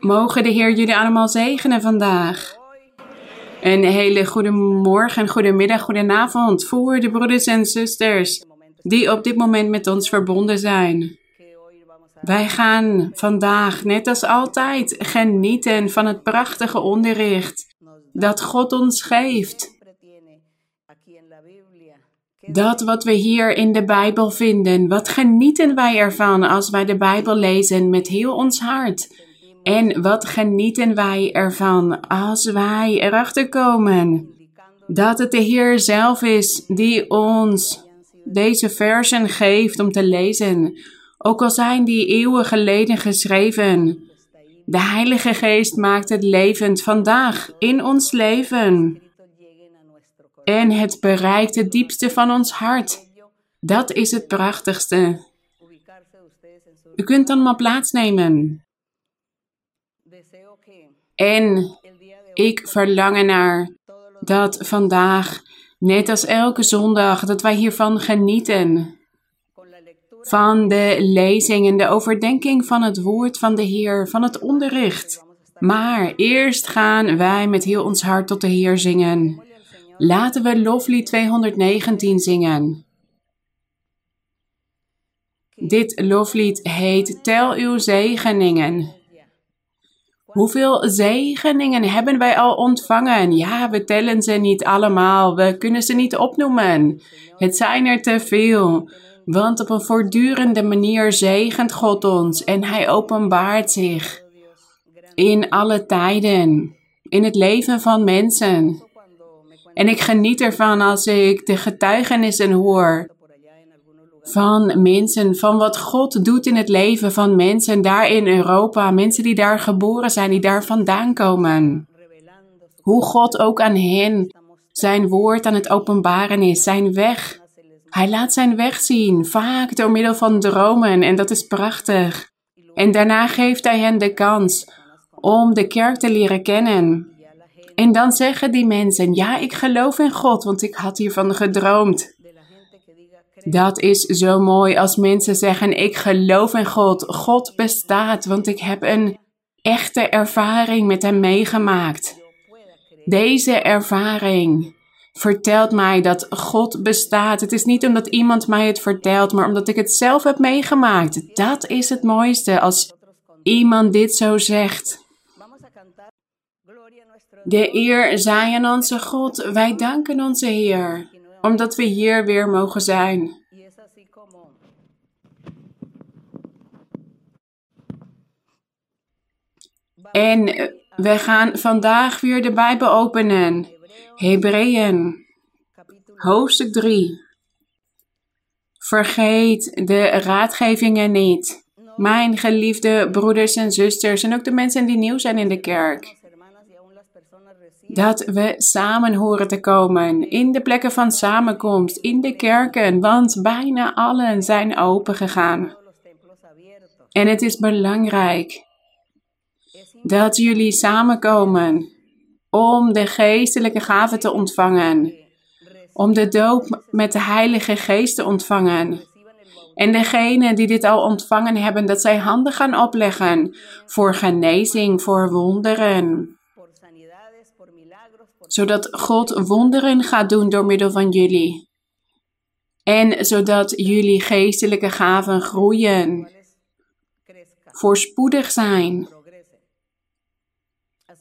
Mogen de Heer jullie allemaal zegenen vandaag. Een hele goede morgen, goede middag, goede avond voor de broeders en zusters die op dit moment met ons verbonden zijn. Wij gaan vandaag, net als altijd, genieten van het prachtige onderricht dat God ons geeft. Dat wat we hier in de Bijbel vinden, wat genieten wij ervan als wij de Bijbel lezen met heel ons hart? En wat genieten wij ervan als wij erachter komen dat het de Heer zelf is die ons deze versen geeft om te lezen, ook al zijn die eeuwen geleden geschreven. De Heilige Geest maakt het levend vandaag in ons leven. En het bereikt het diepste van ons hart. Dat is het prachtigste. U kunt dan maar plaatsnemen. En ik verlang naar dat vandaag, net als elke zondag, dat wij hiervan genieten. Van de lezing en de overdenking van het woord van de Heer, van het onderricht. Maar eerst gaan wij met heel ons hart tot de Heer zingen. Laten we loflied 219 zingen. Dit loflied heet Tel uw zegeningen. Hoeveel zegeningen hebben wij al ontvangen? Ja, we tellen ze niet allemaal. We kunnen ze niet opnoemen. Het zijn er te veel. Want op een voortdurende manier zegent God ons en Hij openbaart zich in alle tijden, in het leven van mensen. En ik geniet ervan als ik de getuigenissen hoor van mensen, van wat God doet in het leven van mensen daar in Europa, mensen die daar geboren zijn, die daar vandaan komen. Hoe God ook aan hen zijn woord aan het openbaren is, zijn weg. Hij laat zijn weg zien, vaak door middel van dromen, en dat is prachtig. En daarna geeft hij hen de kans om de kerk te leren kennen. En dan zeggen die mensen: Ja, ik geloof in God, want ik had hiervan gedroomd. Dat is zo mooi als mensen zeggen: Ik geloof in God. God bestaat, want ik heb een echte ervaring met Hem meegemaakt. Deze ervaring vertelt mij dat God bestaat. Het is niet omdat iemand mij het vertelt, maar omdat ik het zelf heb meegemaakt. Dat is het mooiste als iemand dit zo zegt. De eer zij aan onze God. Wij danken onze Heer, omdat we hier weer mogen zijn. En we gaan vandaag weer de Bijbel openen. Hebreeën, hoofdstuk 3. Vergeet de raadgevingen niet. Mijn geliefde broeders en zusters en ook de mensen die nieuw zijn in de kerk. Dat we samen horen te komen in de plekken van samenkomst, in de kerken, want bijna allen zijn open gegaan. En het is belangrijk dat jullie samenkomen om de geestelijke gaven te ontvangen, om de doop met de Heilige Geest te ontvangen. En degenen die dit al ontvangen hebben, dat zij handen gaan opleggen voor genezing, voor wonderen. Zodat God wonderen gaat doen door middel van jullie. En zodat jullie geestelijke gaven groeien, voorspoedig zijn.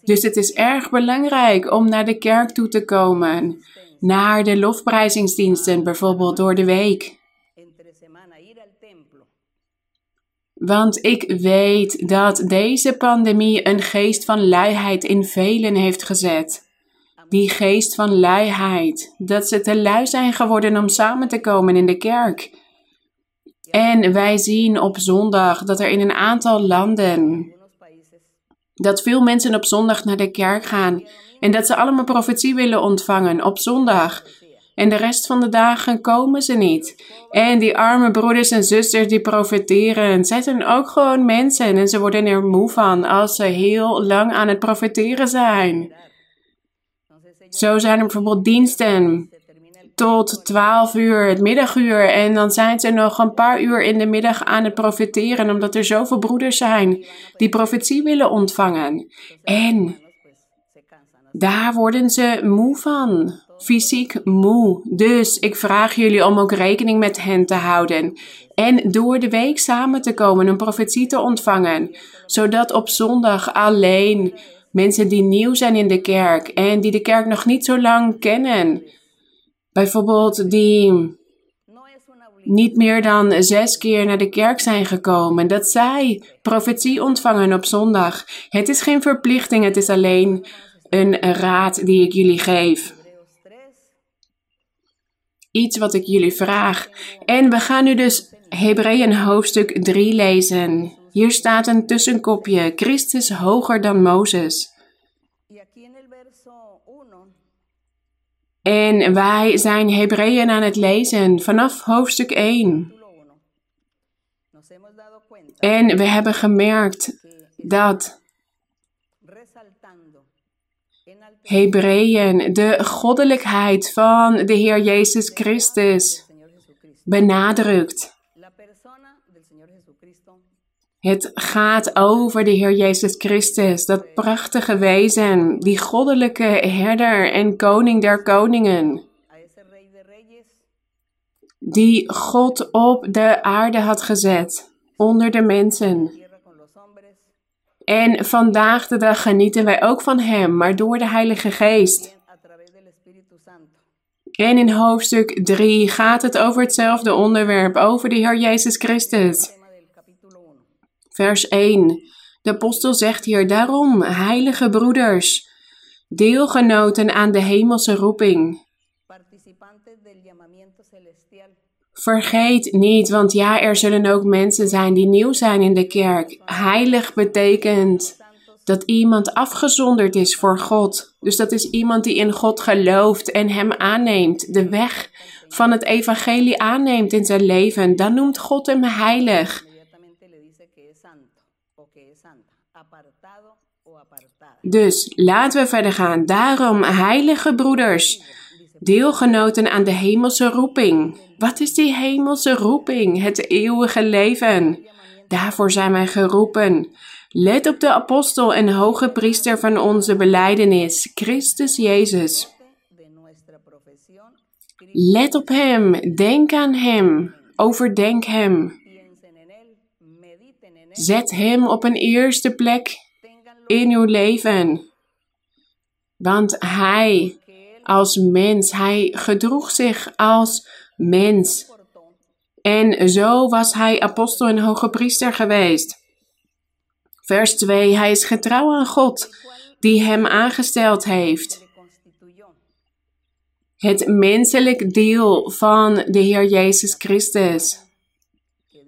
Dus het is erg belangrijk om naar de kerk toe te komen, naar de lofprijzingsdiensten bijvoorbeeld door de week. Want ik weet dat deze pandemie een geest van luiheid in velen heeft gezet. Die geest van luiheid, dat ze te lui zijn geworden om samen te komen in de kerk. En wij zien op zondag dat er in een aantal landen dat veel mensen op zondag naar de kerk gaan en dat ze allemaal profetie willen ontvangen op zondag. En de rest van de dagen komen ze niet. En die arme broeders en zusters die profeteren, zij zijn ook gewoon mensen en ze worden er moe van als ze heel lang aan het profeteren zijn. Zo zijn er bijvoorbeeld diensten tot 12 uur, het middaguur. En dan zijn ze nog een paar uur in de middag aan het profiteren, omdat er zoveel broeders zijn die profetie willen ontvangen. En daar worden ze moe van. Fysiek moe. Dus ik vraag jullie om ook rekening met hen te houden. En door de week samen te komen, een profetie te ontvangen. Zodat op zondag alleen mensen die nieuw zijn in de kerk en die de kerk nog niet zo lang kennen. Bijvoorbeeld die niet meer dan zes keer naar de kerk zijn gekomen, dat zij profetie ontvangen op zondag. Het is geen verplichting, het is alleen een raad die ik jullie geef. Iets wat ik jullie vraag. En we gaan nu dus Hebreeën hoofdstuk 3 lezen. Hier staat een tussenkopje: Christus hoger dan Mozes. En wij zijn Hebreeën aan het lezen vanaf hoofdstuk 1. En we hebben gemerkt dat Hebreeën de goddelijkheid van de Heer Jezus Christus benadrukt. Het gaat over de Heer Jezus Christus, dat prachtige wezen, die goddelijke herder en koning der koningen, die God op de aarde had gezet, onder de mensen. En vandaag de dag genieten wij ook van Hem, maar door de Heilige Geest. En in hoofdstuk 3 gaat het over hetzelfde onderwerp, over de Heer Jezus Christus. Vers 1. De apostel zegt hier daarom, heilige broeders, deelgenoten aan de hemelse roeping. Vergeet niet, want ja, er zullen ook mensen zijn die nieuw zijn in de kerk. Heilig betekent dat iemand afgezonderd is voor God. Dus dat is iemand die in God gelooft en Hem aanneemt, de weg van het evangelie aanneemt in zijn leven. Dan noemt God hem heilig. Dus laten we verder gaan. Daarom, heilige broeders, deelgenoten aan de hemelse roeping. Wat is die hemelse roeping? Het eeuwige leven. Daarvoor zijn wij geroepen. Let op de apostel en hoge priester van onze beleidenis, Christus Jezus. Let op Hem, denk aan Hem, overdenk Hem. Zet Hem op een eerste plek in uw leven. Want Hij, als mens, Hij gedroeg zich als mens. En zo was Hij apostel en hoge priester geweest. Vers 2. Hij is getrouw aan God, die Hem aangesteld heeft. Het menselijk deel van de Heer Jezus Christus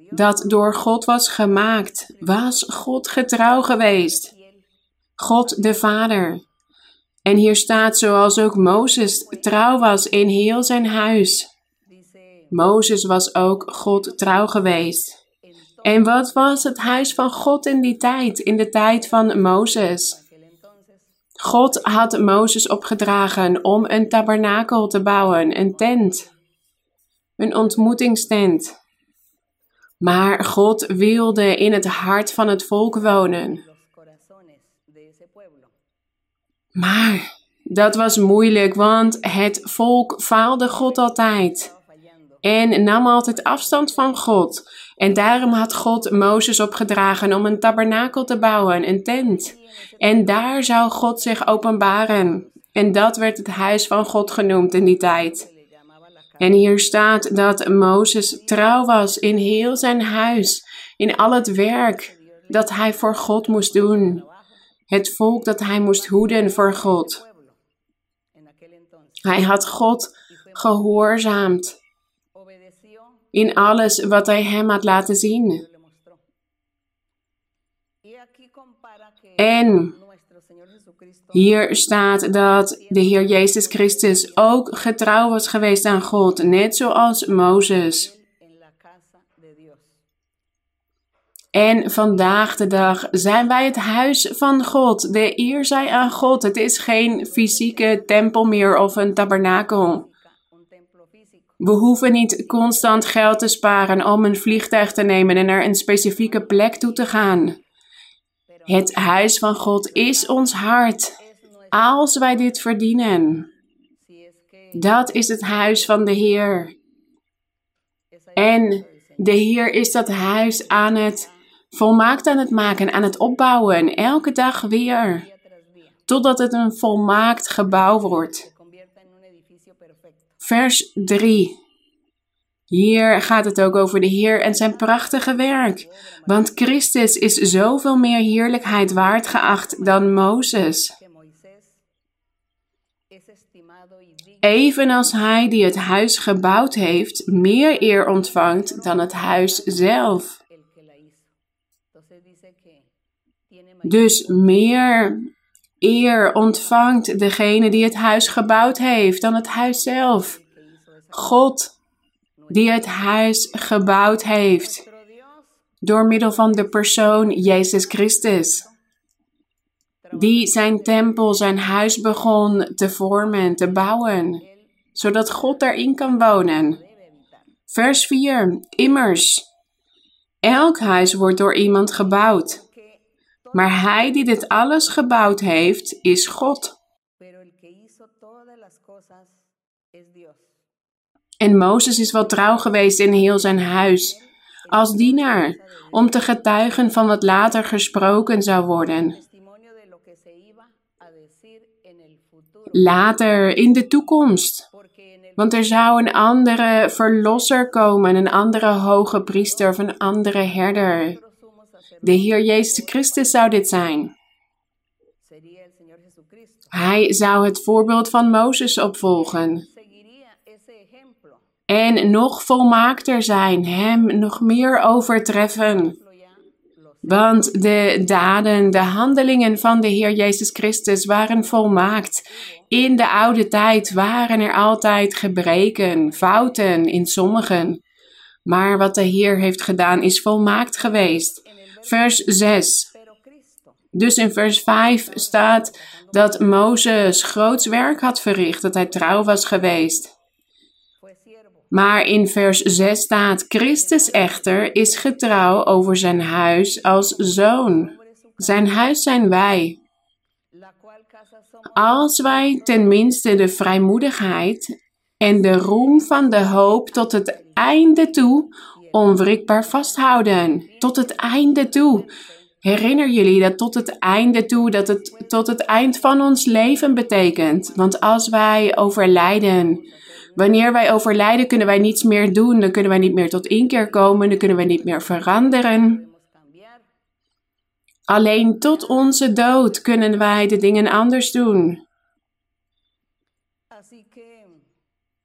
dat door God was gemaakt, was God getrouw geweest. God de Vader. En hier staat zoals ook Mozes trouw was in heel zijn huis. Mozes was ook God trouw geweest. En wat was het huis van God in die tijd, in de tijd van Mozes? God had Mozes opgedragen om een tabernakel te bouwen, een tent, een ontmoetingstent. Maar God wilde in het hart van het volk wonen. Maar dat was moeilijk, want het volk faalde God altijd en nam altijd afstand van God. En daarom had God Mozes opgedragen om een tabernakel te bouwen, een tent. En daar zou God zich openbaren. En dat werd het huis van God genoemd in die tijd. En hier staat dat Mozes trouw was in heel zijn huis, in al het werk dat hij voor God moest doen. Het volk dat hij moest hoeden voor God. Hij had God gehoorzaamd in alles wat hij hem had laten zien. En hier staat dat de Heer Jezus Christus ook getrouw was geweest aan God, net zoals Mozes. En vandaag de dag zijn wij het huis van God. De eer zij aan God. Het is geen fysieke tempel meer of een tabernakel. We hoeven niet constant geld te sparen om een vliegtuig te nemen en naar een specifieke plek toe te gaan. Het huis van God is ons hart. Als wij dit verdienen. Dat is het huis van de Heer. En de Heer is dat huis aan het volmaakt aan het maken, aan het opbouwen, elke dag weer. Totdat het een volmaakt gebouw wordt. Vers 3. Hier gaat het ook over de Heer en zijn prachtige werk. Want Christus is zoveel meer heerlijkheid waard geacht dan Mozes. Evenals hij die het huis gebouwd heeft, meer eer ontvangt dan het huis zelf. Dus meer eer ontvangt degene die het huis gebouwd heeft dan het huis zelf. God die het huis gebouwd heeft door middel van de persoon Jezus Christus. Die zijn tempel, zijn huis begon te vormen, te bouwen, zodat God daarin kan wonen. Vers 4. Immers, elk huis wordt door iemand gebouwd. Maar hij die dit alles gebouwd heeft, is God. En Mozes is wel trouw geweest in heel zijn huis, als dienaar, om te getuigen van wat later gesproken zou worden. Later, in de toekomst. Want er zou een andere verlosser komen, een andere hoge priester of een andere herder. De Heer Jezus Christus zou dit zijn. Hij zou het voorbeeld van Mozes opvolgen en nog volmaakter zijn, Hem nog meer overtreffen. Want de daden, de handelingen van de Heer Jezus Christus waren volmaakt. In de oude tijd waren er altijd gebreken, fouten in sommigen. Maar wat de Heer heeft gedaan is volmaakt geweest. Vers 6. Dus in vers 5 staat dat Mozes groots werk had verricht, dat hij trouw was geweest. Maar in vers 6 staat: Christus echter is getrouw over zijn huis als zoon. Zijn huis zijn wij. Als wij tenminste de vrijmoedigheid en de roem van de hoop tot het einde toe onwrikbaar vasthouden. Tot het einde toe. Herinner jullie dat tot het einde toe, dat het tot het eind van ons leven betekent. Want als wij overlijden, Wanneer wij overlijden, kunnen wij niets meer doen. Dan kunnen wij niet meer tot inkeer komen. Dan kunnen wij niet meer veranderen. Alleen tot onze dood kunnen wij de dingen anders doen.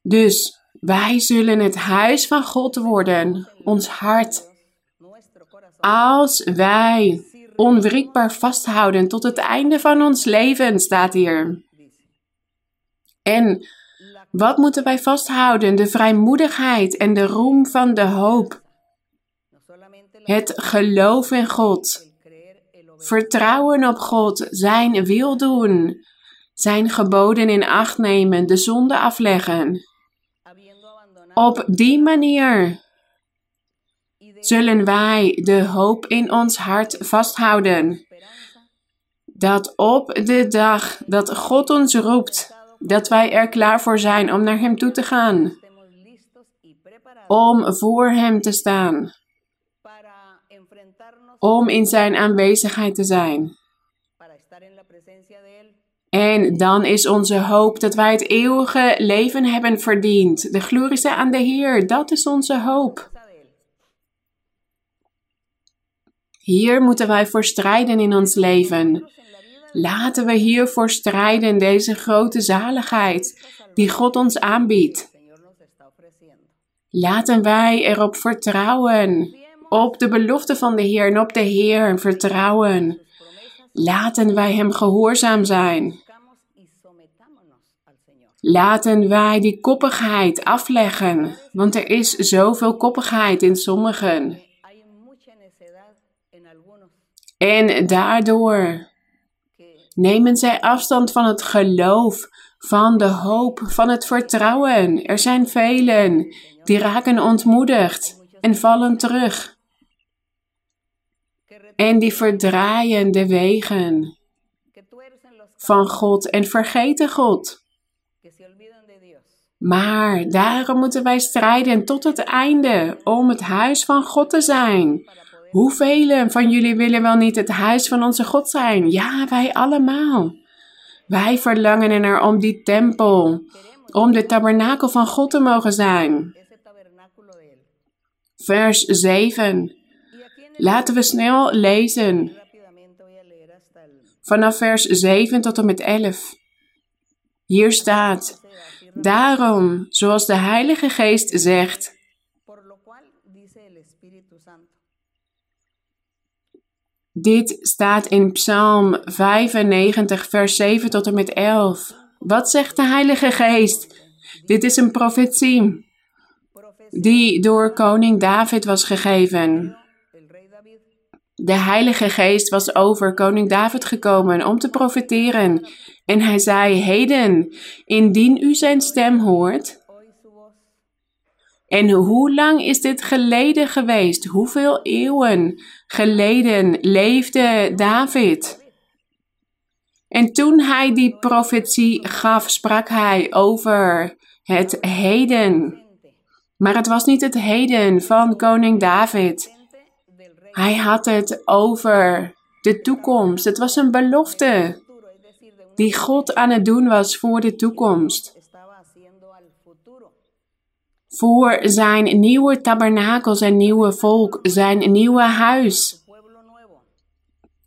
Dus wij zullen het huis van God worden, ons hart. Als wij onwrikbaar vasthouden tot het einde van ons leven, staat hier. En wat moeten wij vasthouden? De vrijmoedigheid en de roem van de hoop. Het geloof in God. Vertrouwen op God, zijn wil doen. Zijn geboden in acht nemen, de zonde afleggen. Op die manier zullen wij de hoop in ons hart vasthouden. Dat op de dag dat God ons roept, dat wij er klaar voor zijn om naar Hem toe te gaan. Om voor Hem te staan. Om in Zijn aanwezigheid te zijn. En dan is onze hoop dat wij het eeuwige leven hebben verdiend. De glorie aan de Heer, dat is onze hoop. Hier moeten wij voor strijden in ons leven. Laten we hiervoor strijden, deze grote zaligheid die God ons aanbiedt. Laten wij erop vertrouwen, op de belofte van de Heer en op de Heer vertrouwen. Laten wij Hem gehoorzaam zijn. Laten wij die koppigheid afleggen, want er is zoveel koppigheid in sommigen. En daardoor nemen zij afstand van het geloof, van de hoop, van het vertrouwen. Er zijn velen die raken ontmoedigd en vallen terug. En die verdraaien de wegen van God en vergeten God. Maar daarom moeten wij strijden tot het einde om het huis van God te zijn. Hoeveel van jullie willen wel niet het huis van onze God zijn? Ja, wij allemaal. Wij verlangen er om die tempel, om de tabernakel van God te mogen zijn. Vers 7. Laten we snel lezen. Vanaf vers 7 tot en met 11. Hier staat: Daarom, zoals de Heilige Geest zegt. Dit staat in Psalm 95, vers 7 tot en met 11. Wat zegt de Heilige Geest? Dit is een profetie die door koning David was gegeven. De Heilige Geest was over koning David gekomen om te profeteren. En hij zei: Heden, indien u zijn stem hoort. En hoe lang is dit geleden geweest? Hoeveel eeuwen geleden leefde David? En toen hij die profetie gaf, sprak hij over het heden. Maar het was niet het heden van koning David. Hij had het over de toekomst. Het was een belofte die God aan het doen was voor de toekomst. Voor zijn nieuwe tabernakel, zijn nieuwe volk, zijn nieuwe huis.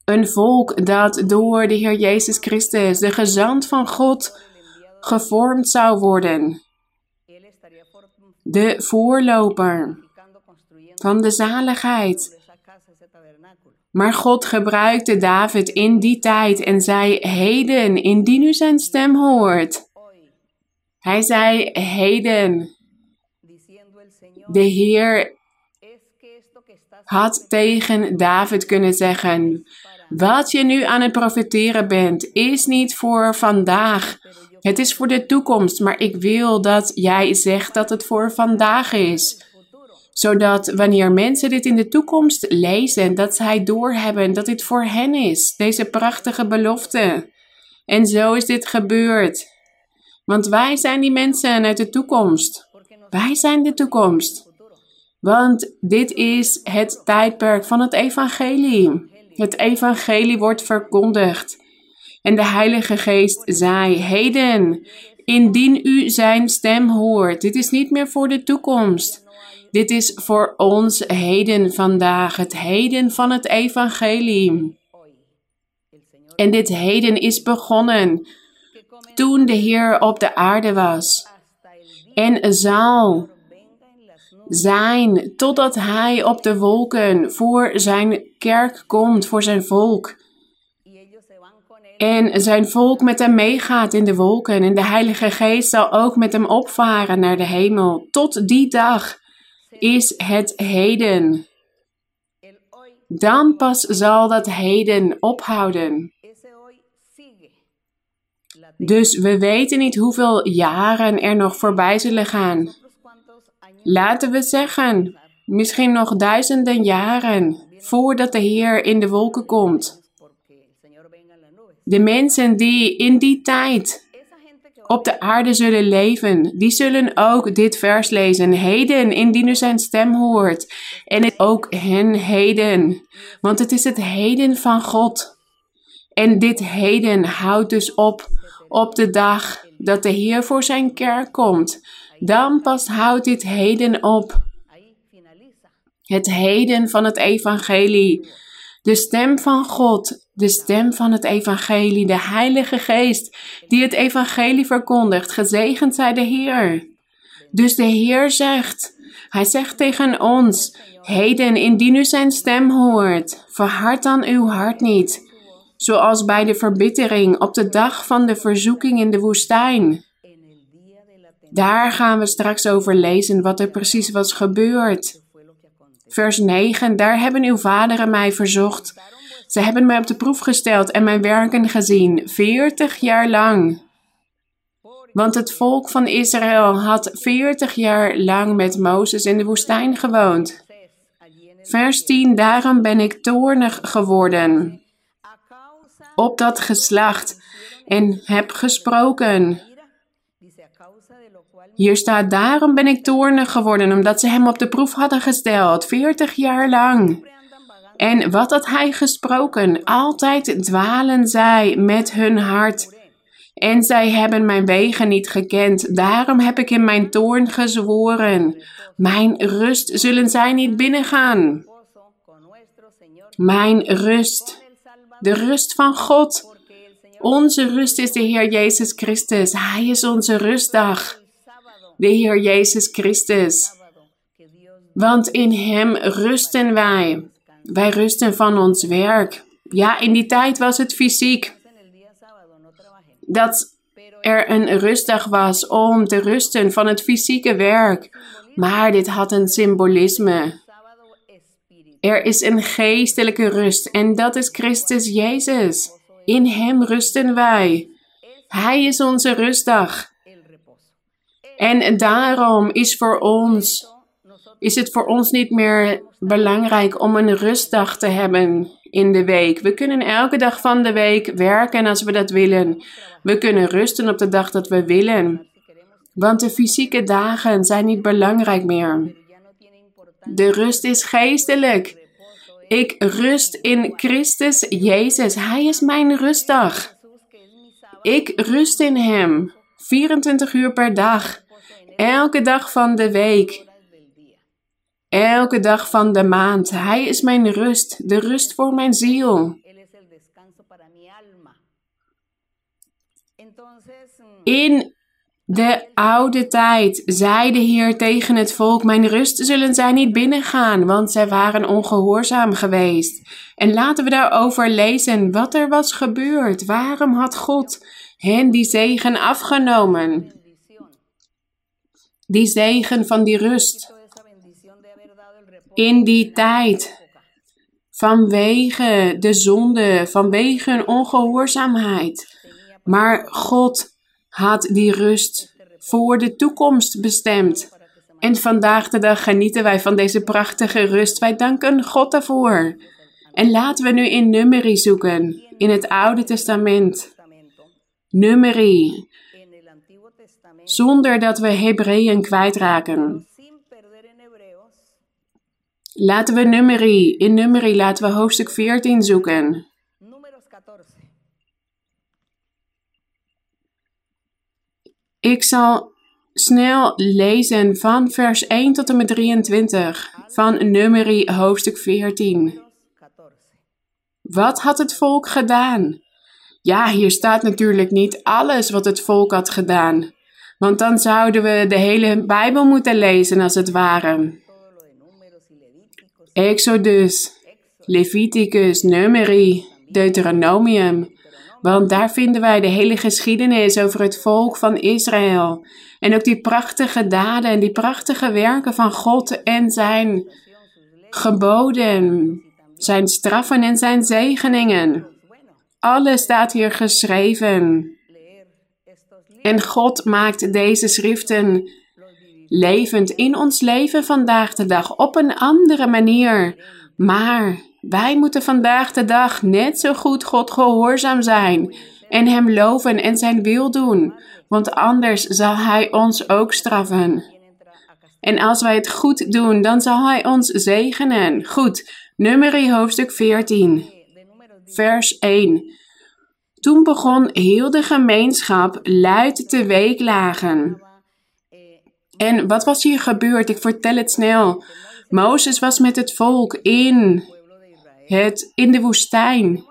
Een volk dat door de Heer Jezus Christus, de gezant van God, gevormd zou worden. De voorloper van de zaligheid. Maar God gebruikte David in die tijd en zei: Heden, indien u zijn stem hoort. Hij zei: Heden. De Heer had tegen David kunnen zeggen: Wat je nu aan het profiteren bent, is niet voor vandaag. Het is voor de toekomst, maar ik wil dat jij zegt dat het voor vandaag is zodat wanneer mensen dit in de toekomst lezen, dat zij doorhebben dat dit voor hen is, deze prachtige belofte. En zo is dit gebeurd. Want wij zijn die mensen uit de toekomst. Wij zijn de toekomst. Want dit is het tijdperk van het evangelie. Het evangelie wordt verkondigd. En de Heilige Geest zei: Heden, indien u zijn stem hoort, dit is niet meer voor de toekomst. Dit is voor ons heden vandaag, het heden van het evangelie. En dit heden is begonnen toen de Heer op de aarde was. En zal zijn totdat Hij op de wolken voor zijn kerk komt, voor zijn volk. En zijn volk met hem meegaat in de wolken. En de Heilige Geest zal ook met hem opvaren naar de hemel. Tot die dag is het heden. Dan pas zal dat heden ophouden. Dus we weten niet hoeveel jaren er nog voorbij zullen gaan. Laten we zeggen, misschien nog duizenden jaren voordat de Heer in de wolken komt. De mensen die in die tijd op de aarde zullen leven, die zullen ook dit vers lezen. Heden, indien u zijn stem hoort. En het ook hen heden. Want het is het heden van God. En dit heden houdt dus op op de dag dat de Heer voor zijn kerk komt. Dan pas houdt dit heden op. Het heden van het evangelie. De stem van God de stem van het evangelie, de Heilige Geest, die het evangelie verkondigt. Gezegend zij de Heer. Dus de Heer zegt, hij zegt tegen ons, heden indien u zijn stem hoort, verhard dan uw hart niet, zoals bij de verbittering op de dag van de verzoeking in de woestijn. Daar gaan we straks over lezen wat er precies was gebeurd. Vers 9, daar hebben uw vaderen mij verzocht ze hebben mij op de proef gesteld en mijn werken gezien, veertig jaar lang. Want het volk van Israël had 40 jaar lang met Mozes in de woestijn gewoond. Vers 10. Daarom ben ik toornig geworden op dat geslacht en heb gesproken. Hier staat, daarom ben ik toornig geworden, omdat ze hem op de proef hadden gesteld, 40 jaar lang. En wat had hij gesproken? Altijd dwalen zij met hun hart. En zij hebben mijn wegen niet gekend. Daarom heb ik in mijn toorn gezworen. Mijn rust zullen zij niet binnengaan. Mijn rust. De rust van God. Onze rust is de Heer Jezus Christus. Hij is onze rustdag. De Heer Jezus Christus. Want in Hem rusten wij. Wij rusten van ons werk. Ja, in die tijd was het fysiek. Dat er een rustdag was om te rusten van het fysieke werk. Maar dit had een symbolisme. Er is een geestelijke rust en dat is Christus Jezus. In Hem rusten wij. Hij is onze rustdag. En daarom is, voor ons, is het voor ons niet meer belangrijk om een rustdag te hebben in de week. We kunnen elke dag van de week werken als we dat willen. We kunnen rusten op de dag dat we willen. Want de fysieke dagen zijn niet belangrijk meer. De rust is geestelijk. Ik rust in Christus Jezus. Hij is mijn rustdag. Ik rust in Hem. 24 uur per dag. Elke dag van de week. Elke dag van de maand. Hij is mijn rust. De rust voor mijn ziel. In de oude tijd zei de Heer tegen het volk: Mijn rust zullen zij niet binnengaan, want zij waren ongehoorzaam geweest. En laten we daarover lezen wat er was gebeurd. Waarom had God hen die zegen afgenomen? Die zegen van die rust. In die tijd. Vanwege de zonde, vanwege ongehoorzaamheid. Maar God had die rust voor de toekomst bestemd. En vandaag de dag genieten wij van deze prachtige rust. Wij danken God daarvoor. En laten we nu in Numeri zoeken, in het Oude Testament. Numeri. Zonder dat we Hebreeën kwijtraken. Laten we Numeri, in Numeri laten we hoofdstuk 14 zoeken. Ik zal snel lezen van vers 1 tot en met 23 van Numeri hoofdstuk 14. Wat had het volk gedaan? Ja, hier staat natuurlijk niet alles wat het volk had gedaan. Want dan zouden we de hele Bijbel moeten lezen als het ware. Exodus, Leviticus, Numeri, Deuteronomium, want daar vinden wij de hele geschiedenis over het volk van Israël. En ook die prachtige daden en die prachtige werken van God en zijn geboden, zijn straffen en zijn zegeningen. Alles staat hier geschreven. En God maakt deze schriften levend in ons leven vandaag de dag op een andere manier. Maar wij moeten vandaag de dag net zo goed God gehoorzaam zijn en Hem loven en Zijn wil doen, want anders zal Hij ons ook straffen. En als wij het goed doen, dan zal Hij ons zegenen. Goed, nummerie hoofdstuk 14, vers 1. Toen begon heel de gemeenschap luid te weeklagen. En wat was hier gebeurd? Ik vertel het snel. Mozes was met het volk in het in de woestijn.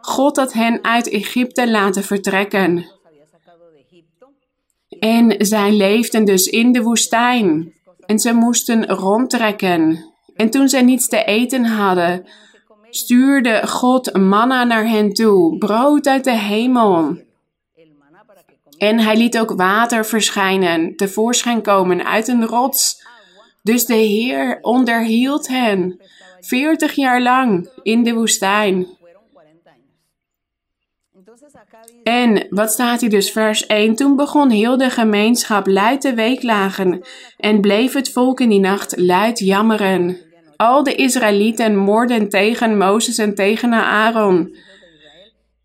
God had hen uit Egypte laten vertrekken. En zij leefden dus in de woestijn. En ze moesten rondtrekken. En toen zij niets te eten hadden, stuurde God manna naar hen toe, brood uit de hemel. En hij liet ook water verschijnen, tevoorschijn komen uit een rots. Dus de Heer onderhield hen 40 jaar lang in de woestijn. En wat staat hier dus, vers 1? Toen begon heel de gemeenschap luid te weeklagen en bleef het volk in die nacht luid jammeren. Al de Israëlieten moorden tegen Mozes en tegen Aaron.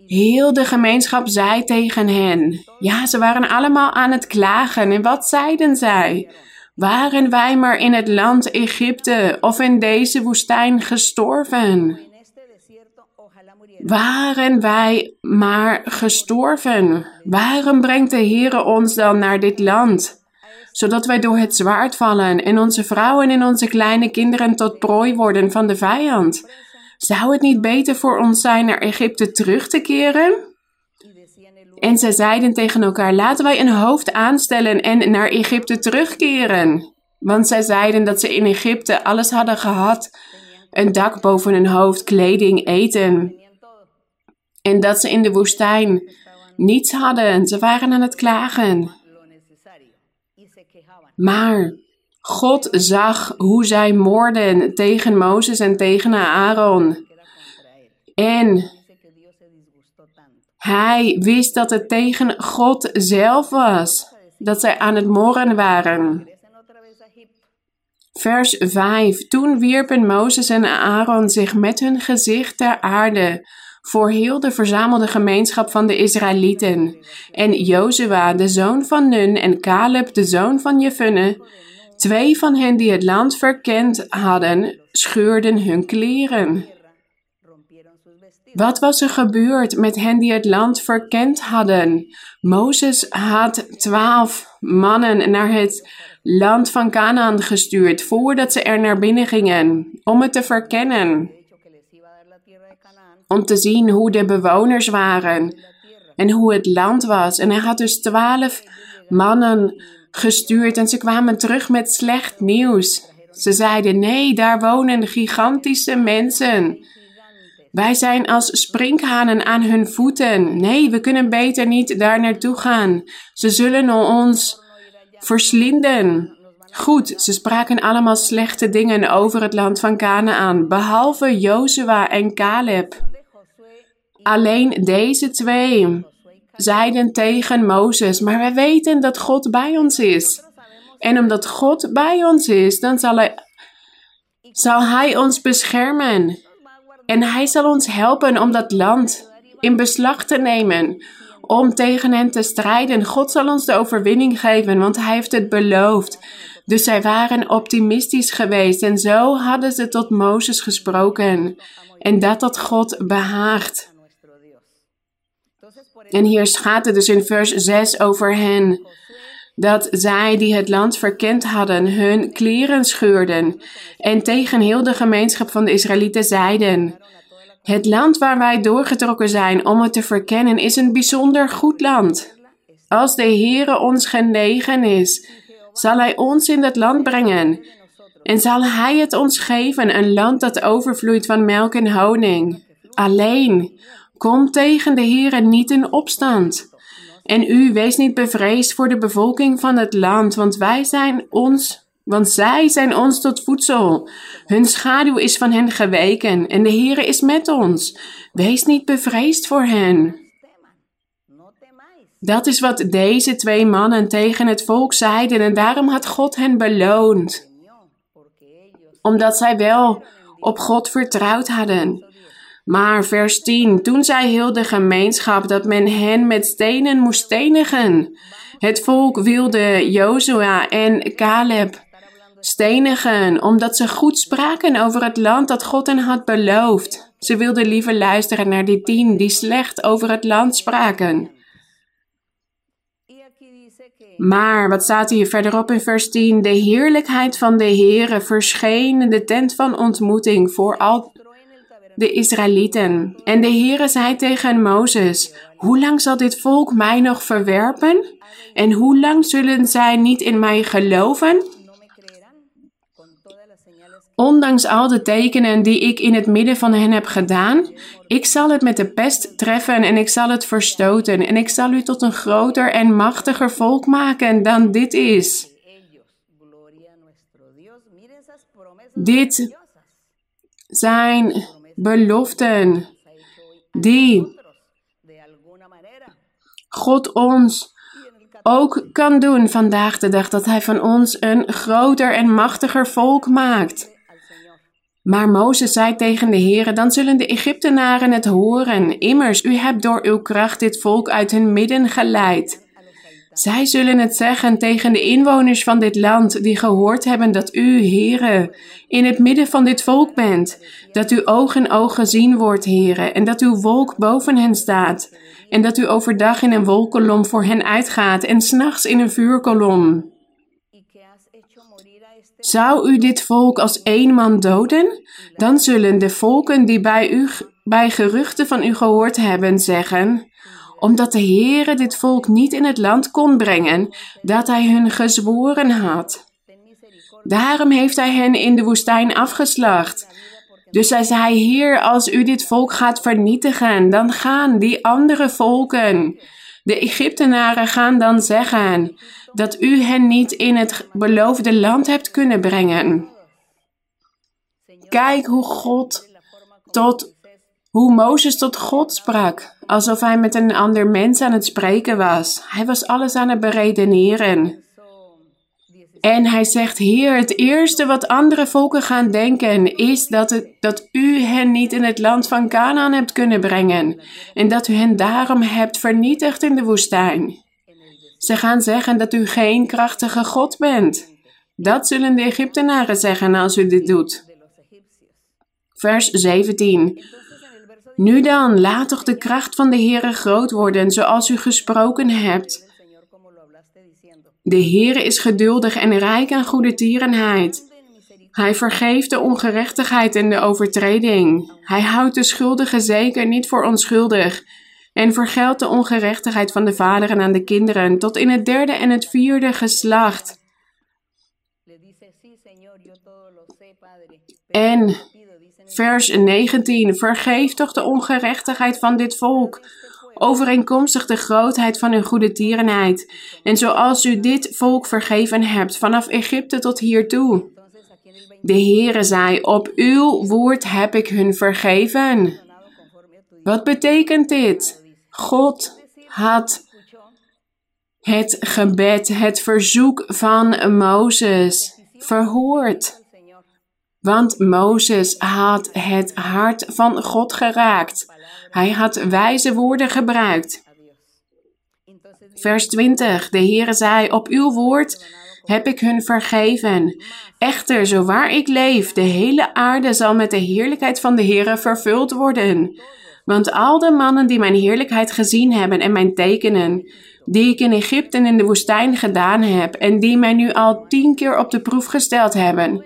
Heel de gemeenschap zei tegen hen. Ja, ze waren allemaal aan het klagen. En wat zeiden zij? Waren wij maar in het land Egypte of in deze woestijn gestorven? Waren wij maar gestorven? Waarom brengt de Heere ons dan naar dit land? Zodat wij door het zwaard vallen en onze vrouwen en onze kleine kinderen tot prooi worden van de vijand. Zou het niet beter voor ons zijn naar Egypte terug te keren? En zij zeiden tegen elkaar: Laten wij een hoofd aanstellen en naar Egypte terugkeren. Want zij zeiden dat ze in Egypte alles hadden gehad: een dak boven hun hoofd, kleding, eten. En dat ze in de woestijn niets hadden. Ze waren aan het klagen. Maar God zag hoe zij moorden tegen Mozes en tegen Aaron. En hij wist dat het tegen God zelf was. Dat zij aan het moorden waren. Vers 5. Toen wierpen Mozes en Aaron zich met hun gezicht ter aarde voor heel de verzamelde gemeenschap van de Israëlieten. En Jozua, de zoon van Nun, en Caleb, de zoon van Jefunne, twee van hen die het land verkend hadden, scheurden hun kleren. Wat was er gebeurd met hen die het land verkend hadden? Mozes had twaalf mannen naar het land van Canaan gestuurd voordat ze er naar binnen gingen om het te verkennen om te zien hoe de bewoners waren en hoe het land was. En hij had dus twaalf mannen gestuurd en ze kwamen terug met slecht nieuws. Ze zeiden: Nee, daar wonen gigantische mensen. Wij zijn als sprinkhanen aan hun voeten. Nee, we kunnen beter niet daar naartoe gaan. Ze zullen ons verslinden. Goed, ze spraken allemaal slechte dingen over het land van Canaan, behalve Jozua en Caleb. Alleen deze twee zeiden tegen Mozes, maar wij weten dat God bij ons is. En omdat God bij ons is, dan zal hij, zal hij ons beschermen. En hij zal ons helpen om dat land in beslag te nemen, om tegen hen te strijden. God zal ons de overwinning geven, want hij heeft het beloofd. Dus zij waren optimistisch geweest en zo hadden ze tot Mozes gesproken. En dat had God behaagd. En hier gaat het dus in vers 6 over hen. Dat zij die het land verkend hadden, hun kleren scheurden en tegen heel de gemeenschap van de Israëlieten zeiden: Het land waar wij doorgetrokken zijn om het te verkennen is een bijzonder goed land. Als de Heere ons genegen is, zal Hij ons in dat land brengen en zal Hij het ons geven, een land dat overvloeit van melk en honing. Alleen Kom tegen de Heere niet in opstand. En u wees niet bevreesd voor de bevolking van het land, want wij zijn ons want zij zijn ons tot voedsel. Hun schaduw is van hen geweken en de Heere is met ons. Wees niet bevreesd voor hen. Dat is wat deze twee mannen tegen het volk zeiden en daarom had God hen beloond. Omdat zij wel op God vertrouwd hadden. Maar vers 10, toen zei heel de gemeenschap dat men hen met stenen moest stenigen. Het volk wilde Jozua en Caleb stenigen, omdat ze goed spraken over het land dat God hen had beloofd. Ze wilden liever luisteren naar die tien die slecht over het land spraken. Maar wat staat hier verderop in vers 10? De heerlijkheid van de Heere verscheen in de tent van ontmoeting voor al de Israëlieten. En de Heere zei tegen Mozes, hoe lang zal dit volk mij nog verwerpen? En hoe lang zullen zij niet in mij geloven? Ondanks al de tekenen die ik in het midden van hen heb gedaan, ik zal het met de pest treffen en ik zal het verstoten en ik zal u tot een groter en machtiger volk maken dan dit is. Dit zijn beloften die God ons ook kan doen vandaag de dag. Dat Hij van ons een groter en machtiger volk maakt. Maar Mozes zei tegen de Heere, dan zullen de Egyptenaren het horen. Immers, u hebt door uw kracht dit volk uit hun midden geleid. Zij zullen het zeggen tegen de inwoners van dit land die gehoord hebben dat u, Heere, in het midden van dit volk bent, dat uw oog in oog gezien wordt, Heere, en dat uw wolk boven hen staat, en dat u overdag in een wolkolom voor hen uitgaat en s'nachts in een vuurkolom. Zou u dit volk als één man doden? Dan zullen de volken die bij u bij geruchten van u gehoord hebben zeggen: omdat de Heere dit volk niet in het land kon brengen dat hij hun gezworen had. Daarom heeft hij hen in de woestijn afgeslacht. Dus hij zei: Heer, als u dit volk gaat vernietigen, dan gaan die andere volken, de Egyptenaren, gaan dan zeggen dat u hen niet in het beloofde land hebt kunnen brengen. Kijk hoe God tot hoe Mozes tot God sprak, alsof hij met een ander mens aan het spreken was. Hij was alles aan het beredeneren. En hij zegt, Heer, het eerste wat andere volken gaan denken is dat, het, dat u hen niet in het land van Canaan hebt kunnen brengen en dat u hen daarom hebt vernietigd in de woestijn. Ze gaan zeggen dat u geen krachtige God bent. Dat zullen de Egyptenaren zeggen als u dit doet. Vers 17. Nu dan, laat toch de kracht van de Heere groot worden, zoals u gesproken hebt. De Heere is geduldig en rijk aan goede tierenheid. Hij vergeeft de ongerechtigheid en de overtreding. Hij houdt de schuldige zeker niet voor onschuldig en vergeldt de ongerechtigheid van de vaderen aan de kinderen tot in het derde en het vierde geslacht. En vers 19, vergeef toch de ongerechtigheid van dit volk, overeenkomstig de grootheid van uw goede tierenheid, en zoals u dit volk vergeven hebt, vanaf Egypte tot hiertoe. De Heere zei, op uw woord heb ik hun vergeven. Wat betekent dit? God had het gebed, het verzoek van Mozes verhoord. Want Mozes had het hart van God geraakt. Hij had wijze woorden gebruikt. Vers 20. De Heere zei: Op uw woord heb ik hun vergeven. Echter, zo waar ik leef, de hele aarde zal met de heerlijkheid van de Heere vervuld worden. Want al de mannen die mijn heerlijkheid gezien hebben en mijn tekenen, die ik in Egypte en in de woestijn gedaan heb, en die mij nu al tien keer op de proef gesteld hebben,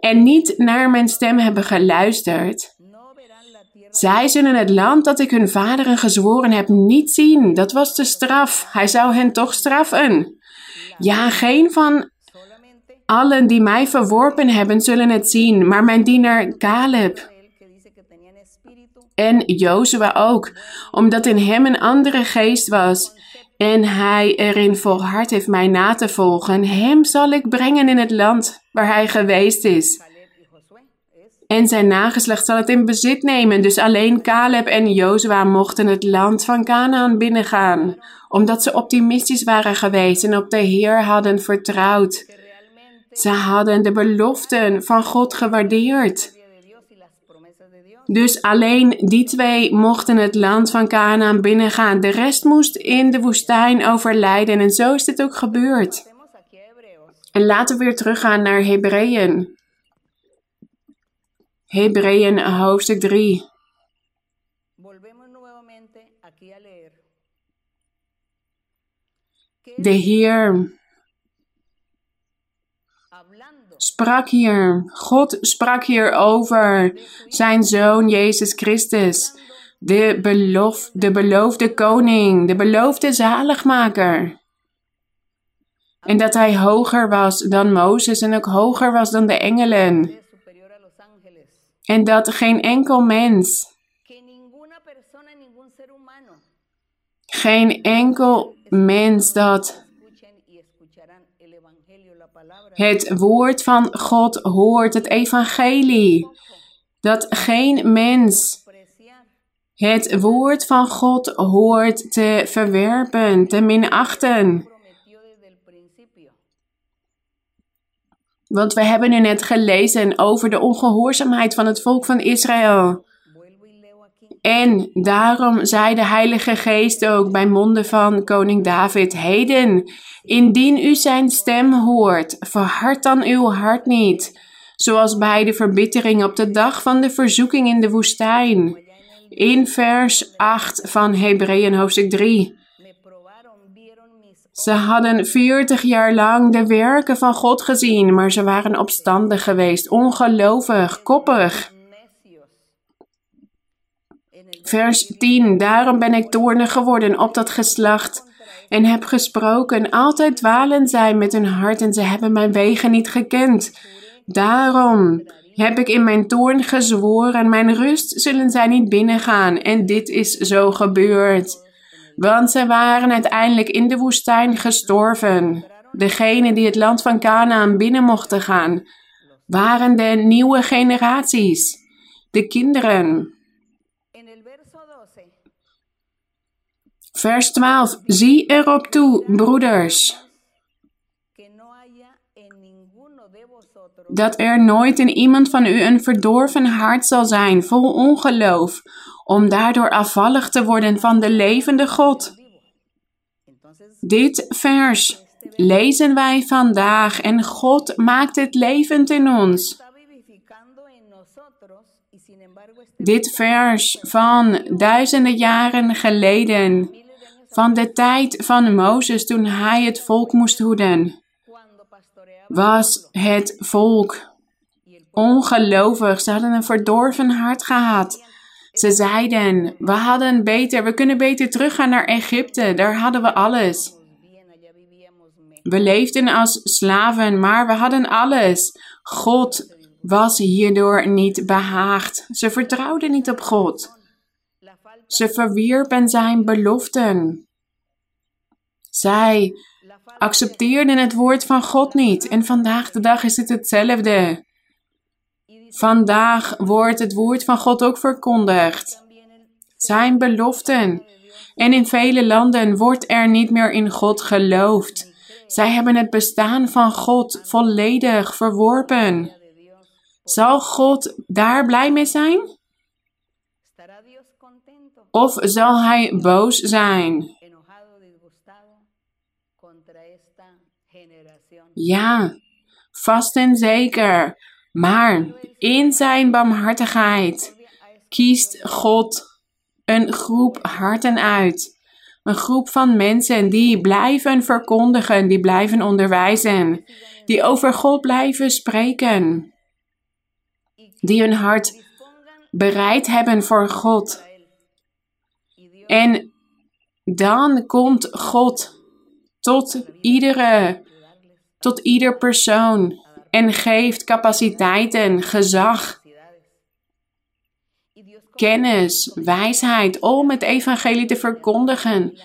en niet naar mijn stem hebben geluisterd, zij zullen het land dat ik hun vaderen gezworen heb niet zien. Dat was de straf. Hij zou hen toch straffen. Ja, geen van allen die mij verworpen hebben zullen het zien, maar mijn dienaar Caleb en Jozua ook, omdat in hem een andere geest was en hij erin volhard heeft mij na te volgen. Hem zal ik brengen in het land waar hij geweest is. En zijn nageslacht zal het in bezit nemen. Dus alleen Caleb en Jozua mochten het land van Canaan binnengaan. Omdat ze optimistisch waren geweest en op de Heer hadden vertrouwd. Ze hadden de beloften van God gewaardeerd. Dus alleen die twee mochten het land van Canaan binnengaan. De rest moest in de woestijn overlijden. En zo is dit ook gebeurd. En laten we weer teruggaan naar Hebreeën. Hebreeën hoofdstuk 3. De Heer sprak hier, God sprak hier over zijn Zoon Jezus Christus, de, de beloofde koning, de beloofde zaligmaker. En dat hij hoger was dan Mozes en ook hoger was dan de engelen. En dat geen enkel mens, geen enkel mens dat het woord van God hoort, het evangelie, dat geen mens het woord van God hoort te verwerpen, te minachten. Want we hebben nu net gelezen over de ongehoorzaamheid van het volk van Israël. En daarom zei de Heilige Geest ook bij monden van koning David: Heden, indien u zijn stem hoort, verhard dan uw hart niet, zoals bij de verbittering op de dag van de verzoeking in de woestijn. In vers 8 van Hebreeën hoofdstuk 3. Ze hadden 40 jaar lang de werken van God gezien, maar ze waren opstandig geweest, ongelovig, koppig. Vers 10. Daarom ben ik toornig geworden op dat geslacht en heb gesproken. Altijd dwalen zij met hun hart en ze hebben mijn wegen niet gekend. Daarom heb ik in mijn toorn gezworen, mijn rust zullen zij niet binnengaan. En dit is zo gebeurd. Want ze waren uiteindelijk in de woestijn gestorven. Degenen die het land van Canaan binnen mochten gaan, waren de nieuwe generaties, de kinderen. Vers 12. Zie erop toe, broeders, dat er nooit in iemand van u een verdorven hart zal zijn, vol ongeloof, om daardoor afvallig te worden van de levende God. Dit vers lezen wij vandaag en God maakt het levend in ons. Dit vers van duizenden jaren geleden, van de tijd van Mozes toen hij het volk moest hoeden, was het volk ongelovig. Ze hadden een verdorven hart gehad. Ze zeiden: We hadden beter, we kunnen beter teruggaan naar Egypte, daar hadden we alles. We leefden als slaven, maar we hadden alles. God was hierdoor niet behaagd. Ze vertrouwden niet op God. Ze verwierpen zijn beloften. Zij accepteerden het woord van God niet. En vandaag de dag is het hetzelfde. Vandaag wordt het woord van God ook verkondigd. Zijn beloften. En in vele landen wordt er niet meer in God geloofd. Zij hebben het bestaan van God volledig verworpen. Zal God daar blij mee zijn? Of zal hij boos zijn? Ja, vast en zeker. Maar in zijn barmhartigheid kiest God een groep harten uit. Een groep van mensen die blijven verkondigen, die blijven onderwijzen, die over God blijven spreken, die hun hart bereid hebben voor God. En dan komt God tot iedere, tot ieder persoon en geeft capaciteiten, gezag, kennis, wijsheid om het evangelie te verkondigen.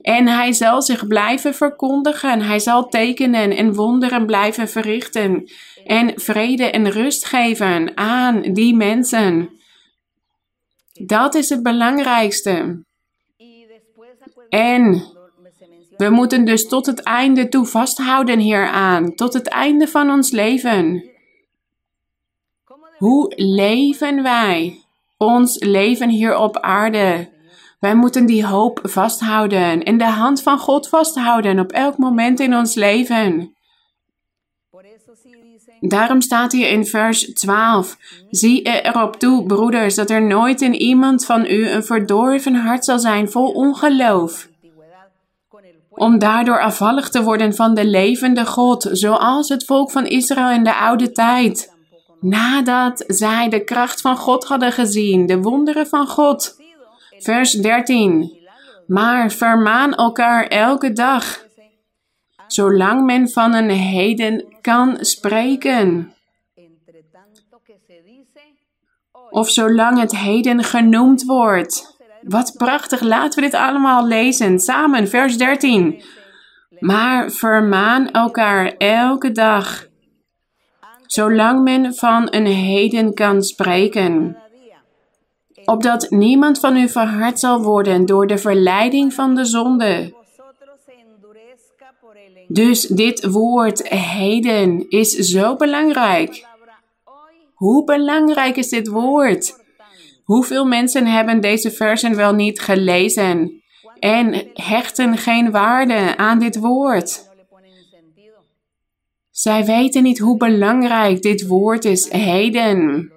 En hij zal zich blijven verkondigen. Hij zal tekenen en wonderen blijven verrichten. En vrede en rust geven aan die mensen. Dat is het belangrijkste. En we moeten dus tot het einde toe vasthouden hieraan, tot het einde van ons leven. Hoe leven wij ons leven hier op aarde? Wij moeten die hoop vasthouden en de hand van God vasthouden op elk moment in ons leven. Daarom staat hier in vers 12: Zie erop toe, broeders, dat er nooit in iemand van u een verdorven hart zal zijn vol ongeloof om daardoor afvallig te worden van de levende God, zoals het volk van Israël in de oude tijd. Nadat zij de kracht van God hadden gezien, de wonderen van God. Vers 13. Maar vermaan elkaar elke dag, zolang men van een heden kan spreken. Of zolang het heden genoemd wordt. Wat prachtig, laten we dit allemaal lezen. Samen, vers 13. Maar vermaan elkaar elke dag, zolang men van een heden kan spreken. opdat niemand van u verhard zal worden door de verleiding van de zonde. Dus dit woord heden is zo belangrijk. Hoe belangrijk is dit woord? Hoeveel mensen hebben deze versen wel niet gelezen en hechten geen waarde aan dit woord? Zij weten niet hoe belangrijk dit woord is heden.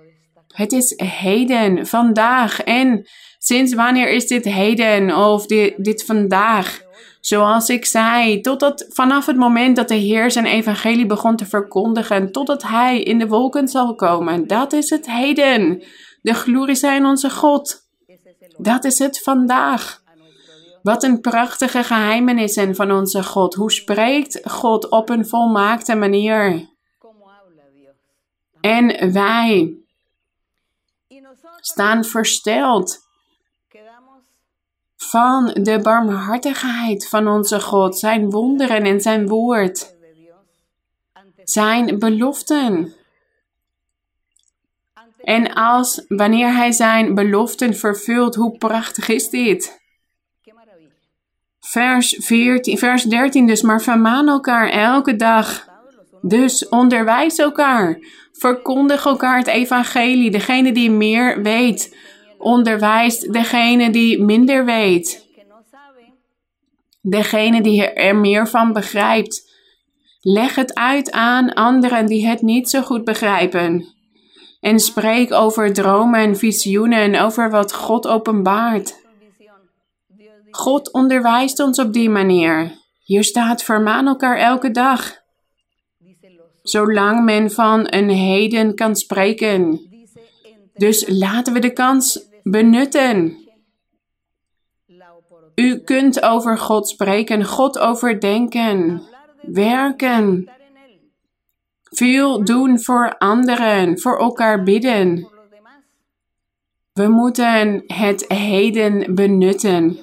Het is heden, vandaag. En sinds wanneer is dit heden of dit, dit vandaag? Zoals ik zei, totdat vanaf het moment dat de Heer zijn evangelie begon te verkondigen, totdat Hij in de wolken zal komen. Dat is het heden. De glorie zijn onze God. Dat is het vandaag. Wat een prachtige geheimenissen van onze God. Hoe spreekt God op een volmaakte manier? En wij staan versteld van de barmhartigheid van onze God, zijn wonderen en zijn woord, zijn beloften. En als wanneer hij zijn beloften vervult, hoe prachtig is dit? Vers, 14, vers 13 dus, maar vermaan elkaar elke dag. Dus onderwijs elkaar. Verkondig elkaar het evangelie. Degene die meer weet, onderwijst degene die minder weet. Degene die er meer van begrijpt. Leg het uit aan anderen die het niet zo goed begrijpen. En spreek over dromen en visioenen en over wat God openbaart. God onderwijst ons op die manier. Hier staat: vermaan elkaar elke dag. Zolang men van een heden kan spreken. Dus laten we de kans benutten. U kunt over God spreken, God overdenken, werken. Veel doen voor anderen, voor elkaar bidden. We moeten het heden benutten.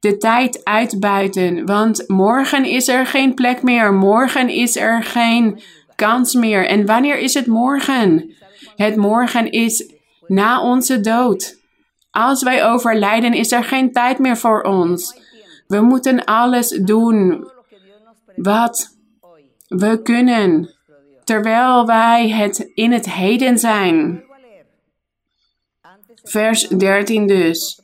De tijd uitbuiten, want morgen is er geen plek meer. Morgen is er geen kans meer. En wanneer is het morgen? Het morgen is na onze dood. Als wij overlijden, is er geen tijd meer voor ons. We moeten alles doen wat we kunnen, terwijl wij het in het heden zijn. Vers 13 dus.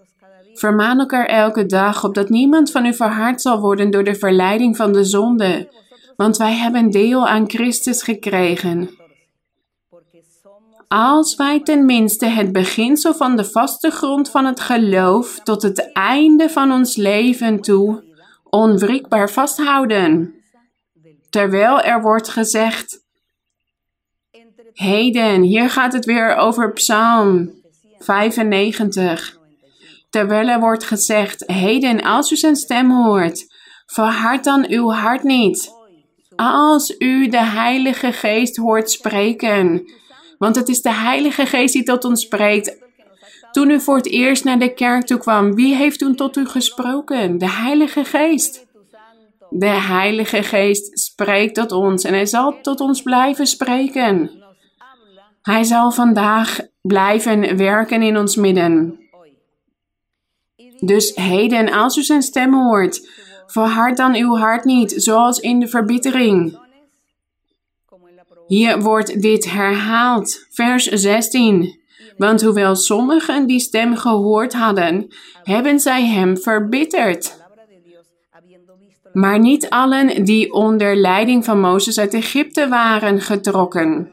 Vermaan elkaar elke dag, opdat niemand van u verhard zal worden door de verleiding van de zonde, want wij hebben deel aan Christus gekregen. Als wij tenminste het beginsel van de vaste grond van het geloof tot het einde van ons leven toe onwrikbaar vasthouden. Terwijl er wordt gezegd, heden, hier gaat het weer over Psalm 95. Terwijl er wordt gezegd, heden, als u zijn stem hoort, verhard dan uw hart niet. Als u de Heilige Geest hoort spreken, want het is de Heilige Geest die tot ons spreekt. Toen u voor het eerst naar de kerk toe kwam, wie heeft toen tot u gesproken? De Heilige Geest. De Heilige Geest spreekt tot ons en hij zal tot ons blijven spreken. Hij zal vandaag blijven werken in ons midden. Dus heden, als u zijn stem hoort, verhard dan uw hart niet, zoals in de verbittering. Hier wordt dit herhaald, vers 16. Want hoewel sommigen die stem gehoord hadden, hebben zij hem verbitterd. Maar niet allen die onder leiding van Mozes uit Egypte waren getrokken.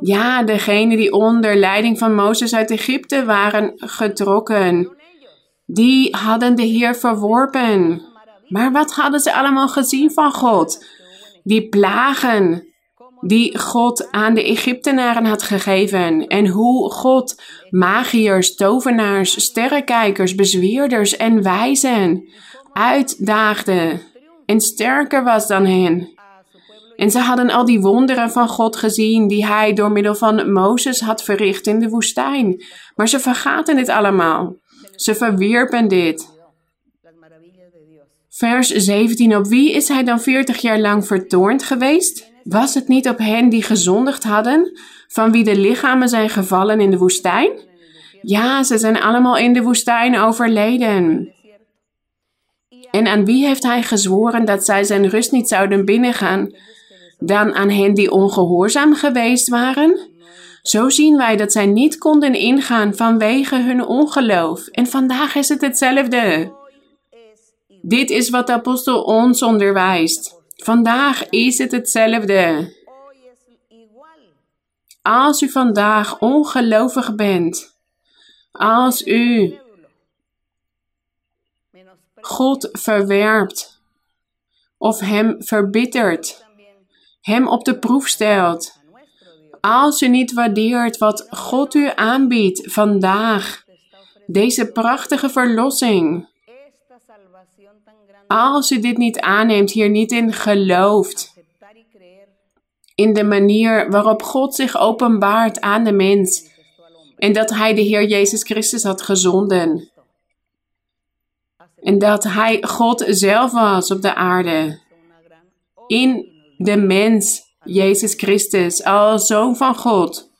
Ja, degene die onder leiding van Mozes uit Egypte waren getrokken, die hadden de Heer verworpen. Maar wat hadden ze allemaal gezien van God? Die plagen die God aan de Egyptenaren had gegeven en hoe God magiërs, tovenaars, sterrenkijkers, bezweerders en wijzen uitdaagde en sterker was dan hen. En ze hadden al die wonderen van God gezien die hij door middel van Mozes had verricht in de woestijn. Maar ze vergaten dit allemaal. Ze verwierpen dit. Vers 17. Op wie is hij dan 40 jaar lang vertoornd geweest? Was het niet op hen die gezondigd hadden, van wie de lichamen zijn gevallen in de woestijn? Ja, ze zijn allemaal in de woestijn overleden. En aan wie heeft hij gezworen dat zij zijn rust niet zouden binnengaan? Dan aan hen die ongehoorzaam geweest waren? Zo zien wij dat zij niet konden ingaan vanwege hun ongeloof. En vandaag is het hetzelfde. Dit is wat de apostel ons onderwijst. Vandaag is het hetzelfde. Als u vandaag ongelovig bent, als u God verwerpt of Hem verbittert, Hem op de proef stelt, als u niet waardeert wat God u aanbiedt vandaag, deze prachtige verlossing, als u dit niet aanneemt, hier niet in gelooft, in de manier waarop God zich openbaart aan de mens en dat Hij de Heer Jezus Christus had gezonden. En dat Hij God zelf was op de aarde. In de mens, Jezus Christus, als Zoon van God.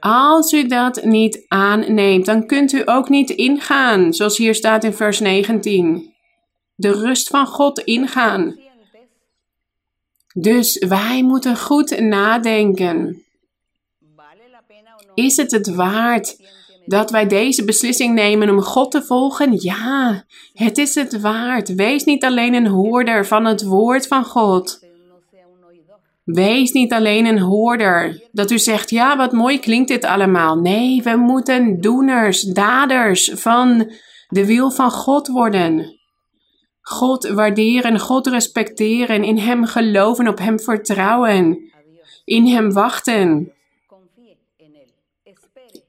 Als u dat niet aanneemt, dan kunt u ook niet ingaan, zoals hier staat in vers 19. De rust van God ingaan. Dus wij moeten goed nadenken. Is het het waard dat wij deze beslissing nemen om God te volgen? Ja, het is het waard. Wees niet alleen een hoorder van het woord van God. Wees niet alleen een hoorder. Dat u zegt, ja, wat mooi klinkt dit allemaal. Nee, we moeten doeners, daders van de wil van God worden. God waarderen, God respecteren, in Hem geloven, op Hem vertrouwen, in Hem wachten.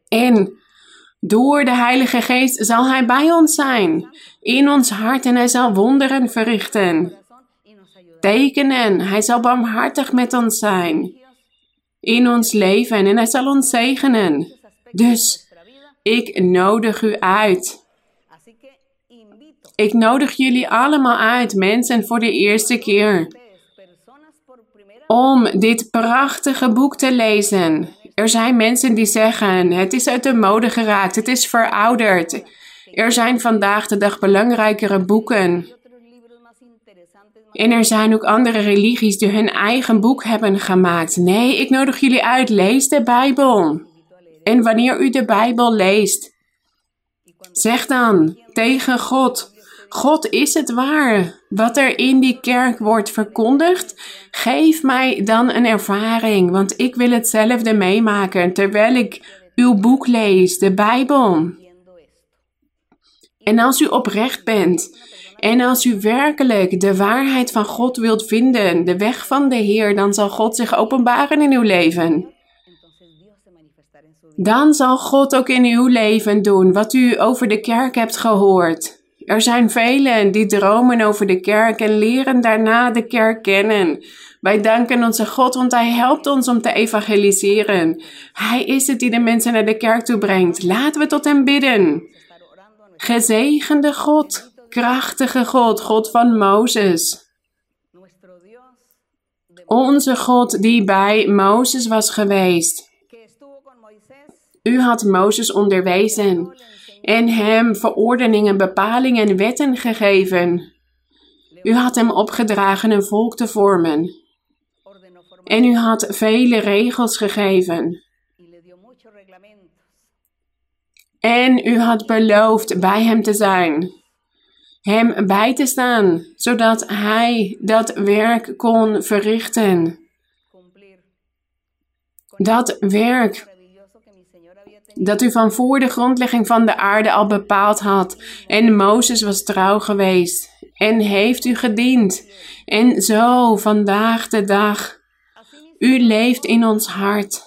En door de Heilige Geest zal Hij bij ons zijn, in ons hart en Hij zal wonderen verrichten. Tekenen, Hij zal barmhartig met ons zijn, in ons leven en Hij zal ons zegenen. Dus ik nodig u uit. Ik nodig jullie allemaal uit, mensen, voor de eerste keer. Om dit prachtige boek te lezen. Er zijn mensen die zeggen: het is uit de mode geraakt, het is verouderd. Er zijn vandaag de dag belangrijkere boeken. En er zijn ook andere religies die hun eigen boek hebben gemaakt. Nee, ik nodig jullie uit, lees de Bijbel. En wanneer u de Bijbel leest, zeg dan tegen God: God is het waar. Wat er in die kerk wordt verkondigd, geef mij dan een ervaring, want ik wil hetzelfde meemaken terwijl ik uw boek lees, de Bijbel. En als u oprecht bent en als u werkelijk de waarheid van God wilt vinden, de weg van de Heer, dan zal God zich openbaren in uw leven. Dan zal God ook in uw leven doen wat u over de kerk hebt gehoord. Er zijn velen die dromen over de kerk en leren daarna de kerk kennen. Wij danken onze God, want Hij helpt ons om te evangeliseren. Hij is het die de mensen naar de kerk toe brengt. Laten we tot Hem bidden. Gezegende God, krachtige God, God van Mozes. Onze God die bij Mozes was geweest. U had Mozes onderwezen en hem verordeningen, bepalingen en wetten gegeven. U had hem opgedragen een volk te vormen. En u had vele regels gegeven. En u had beloofd bij hem te zijn. Hem bij te staan, zodat hij dat werk kon verrichten. Dat werk dat u van voor de grondlegging van de aarde al bepaald had. En Mozes was trouw geweest en heeft u gediend. En zo vandaag de dag. U leeft in ons hart.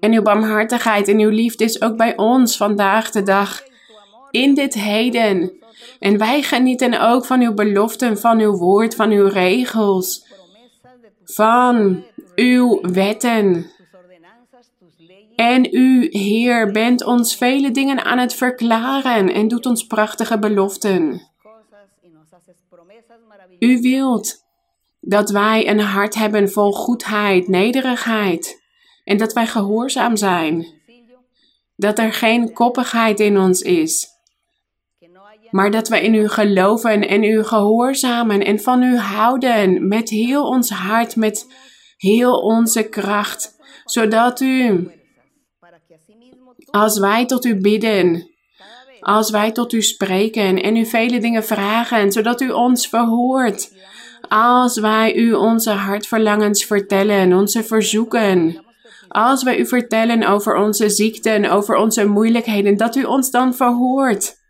En uw barmhartigheid en uw liefde is ook bij ons vandaag de dag. In dit heden. En wij genieten ook van uw beloften, van uw woord, van uw regels. Van uw wetten. En u, Heer, bent ons vele dingen aan het verklaren en doet ons prachtige beloften. U wilt dat wij een hart hebben vol goedheid, nederigheid en dat wij gehoorzaam zijn. Dat er geen koppigheid in ons is, maar dat we in u geloven en u gehoorzamen en van u houden met heel ons hart, met heel onze kracht, zodat u, als wij tot u bidden, als wij tot u spreken en u vele dingen vragen, zodat u ons verhoort, als wij u onze hartverlangens vertellen, onze verzoeken, als wij u vertellen over onze ziekten, over onze moeilijkheden, dat u ons dan verhoort.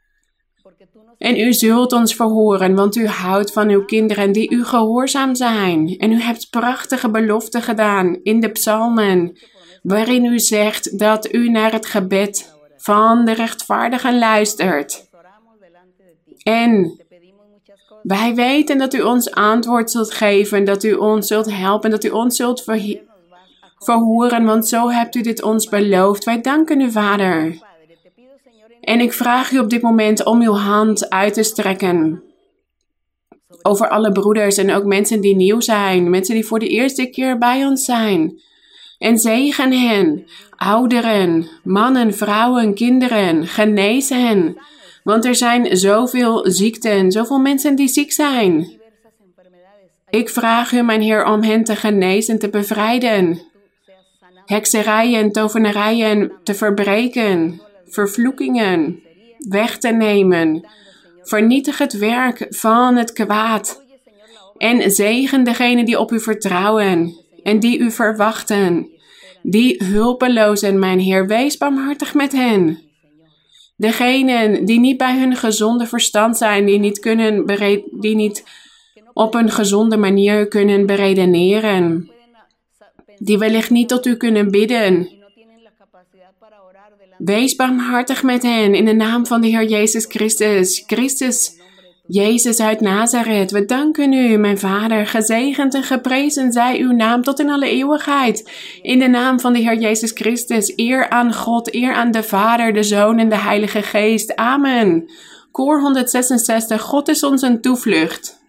En u zult ons verhoren, want u houdt van uw kinderen die u gehoorzaam zijn. En u hebt prachtige beloften gedaan in de psalmen, waarin u zegt dat u naar het gebed van de rechtvaardigen luistert. En wij weten dat u ons antwoord zult geven, dat u ons zult helpen, dat u ons zult verhoren, want zo hebt u dit ons beloofd. Wij danken u, Vader. En ik vraag u op dit moment om uw hand uit te strekken. Over alle broeders en ook mensen die nieuw zijn, mensen die voor de eerste keer bij ons zijn. En zegen hen, ouderen, mannen, vrouwen, kinderen, genees hen. Want er zijn zoveel ziekten, zoveel mensen die ziek zijn. Ik vraag u, mijn Heer, om hen te genezen, te bevrijden. Hekserijen, tovenarijen te verbreken vervloekingen weg te nemen. Vernietig het werk van het kwaad. En zegen degenen die op u vertrouwen en die u verwachten. Die hulpelozen, mijn Heer, wees barmhartig met hen. Degenen die niet bij hun gezonde verstand zijn, die niet, kunnen die niet op een gezonde manier kunnen beredeneren. Die wellicht niet tot u kunnen bidden Wees barmhartig met hen in de naam van de Heer Jezus Christus. Christus, Jezus uit Nazareth, we danken u, mijn Vader. Gezegend en geprezen zij uw naam tot in alle eeuwigheid. In de naam van de Heer Jezus Christus, eer aan God, eer aan de Vader, de Zoon en de Heilige Geest. Amen. Koor 166, God is ons een toevlucht.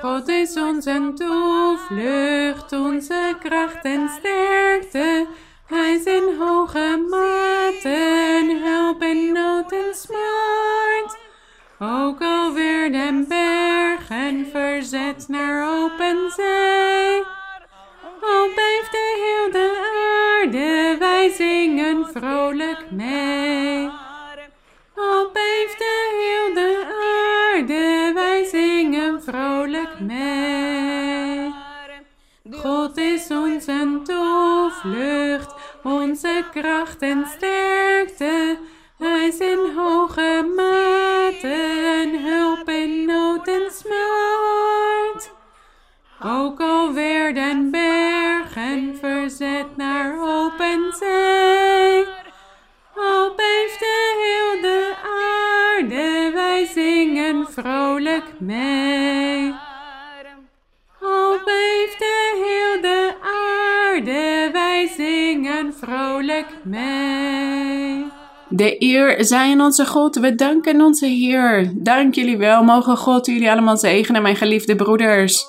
God is ons een toevlucht, onze kracht en sterkte. Hij in hoge mate hulp in nood en smart. Ook al werden bergen verzet naar open zee. Al beeft de heel de aarde, wij zingen vrolijk mee. Al beeft de heel de aarde, wij zingen vrolijk mee. God is ons een toevlucht onze kracht en sterkte. Hij is in hoge mate en hulp in nood en smart. Ook al werden bergen verzet naar open zee. Al beefde heel de aarde, wij zingen vrolijk mee. Vrolijk mee. De eer zij aan onze God. We danken onze Heer. Dank jullie wel. Mogen God jullie allemaal zegenen, mijn geliefde broeders.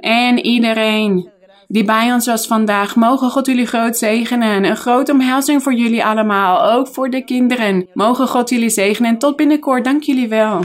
En iedereen die bij ons was vandaag. Mogen God jullie groot zegenen. Een grote omhelzing voor jullie allemaal. Ook voor de kinderen. Mogen God jullie zegenen. En tot binnenkort. Dank jullie wel.